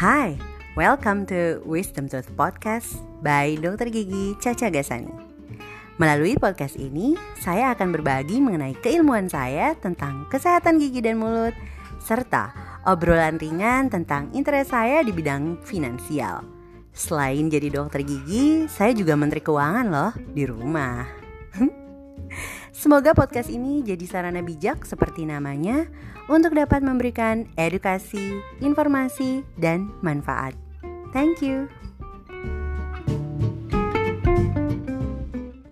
Hai, welcome to Wisdom Tooth Podcast by Dr. Gigi Caca Gasani. Melalui podcast ini, saya akan berbagi mengenai keilmuan saya tentang kesehatan gigi dan mulut, serta obrolan ringan tentang interest saya di bidang finansial. Selain jadi dokter gigi, saya juga menteri keuangan loh di rumah. Semoga podcast ini jadi sarana bijak seperti namanya untuk dapat memberikan edukasi, informasi, dan manfaat. Thank you.